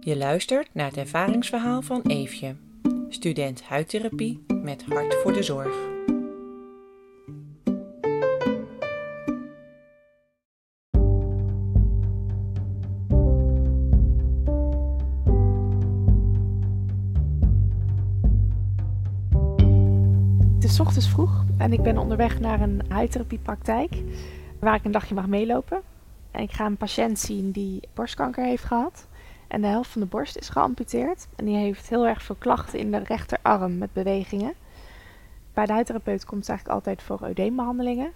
Je luistert naar het ervaringsverhaal van Eefje, student huidtherapie met hart voor de zorg. Het is ochtends vroeg en ik ben onderweg naar een huidtherapiepraktijk waar ik een dagje mag meelopen. Ik ga een patiënt zien die borstkanker heeft gehad. En de helft van de borst is geamputeerd. En die heeft heel erg veel klachten in de rechterarm met bewegingen. Bij de huidtherapeut komt het eigenlijk altijd voor eudeembehandelingen.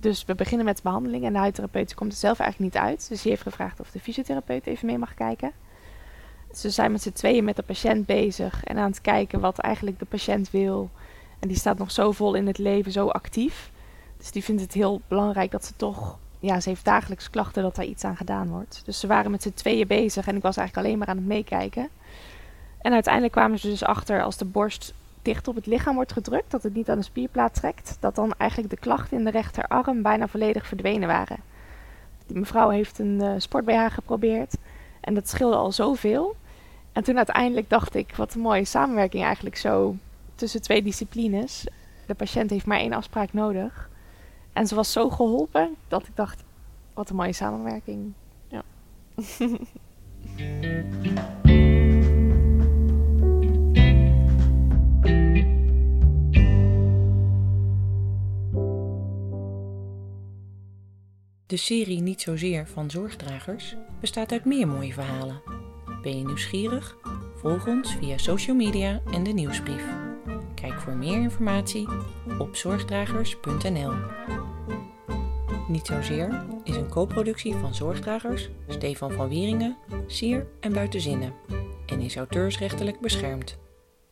Dus we beginnen met de behandeling en de huidtherapeut komt er zelf eigenlijk niet uit. Dus die heeft gevraagd of de fysiotherapeut even mee mag kijken. Ze zijn met z'n tweeën met de patiënt bezig en aan het kijken wat eigenlijk de patiënt wil. En die staat nog zo vol in het leven, zo actief. Dus die vindt het heel belangrijk dat ze toch ja, ze heeft dagelijks klachten dat daar iets aan gedaan wordt. Dus ze waren met z'n tweeën bezig en ik was eigenlijk alleen maar aan het meekijken. En uiteindelijk kwamen ze dus achter als de borst dicht op het lichaam wordt gedrukt, dat het niet aan de spierplaat trekt, dat dan eigenlijk de klachten in de rechterarm bijna volledig verdwenen waren. Die mevrouw heeft een uh, sport BH geprobeerd en dat scheelde al zoveel. En toen uiteindelijk dacht ik, wat een mooie samenwerking eigenlijk zo tussen twee disciplines. De patiënt heeft maar één afspraak nodig. En ze was zo geholpen dat ik dacht, wat een mooie samenwerking. Ja. De serie Niet Zozeer van Zorgdragers bestaat uit meer mooie verhalen. Ben je nieuwsgierig? Volg ons via social media en de nieuwsbrief. Kijk voor meer informatie op zorgdragers.nl. Niet zozeer is een co-productie van Zorgdragers, Stefan van Wieringen, Sier en Buitenzinnen en is auteursrechtelijk beschermd.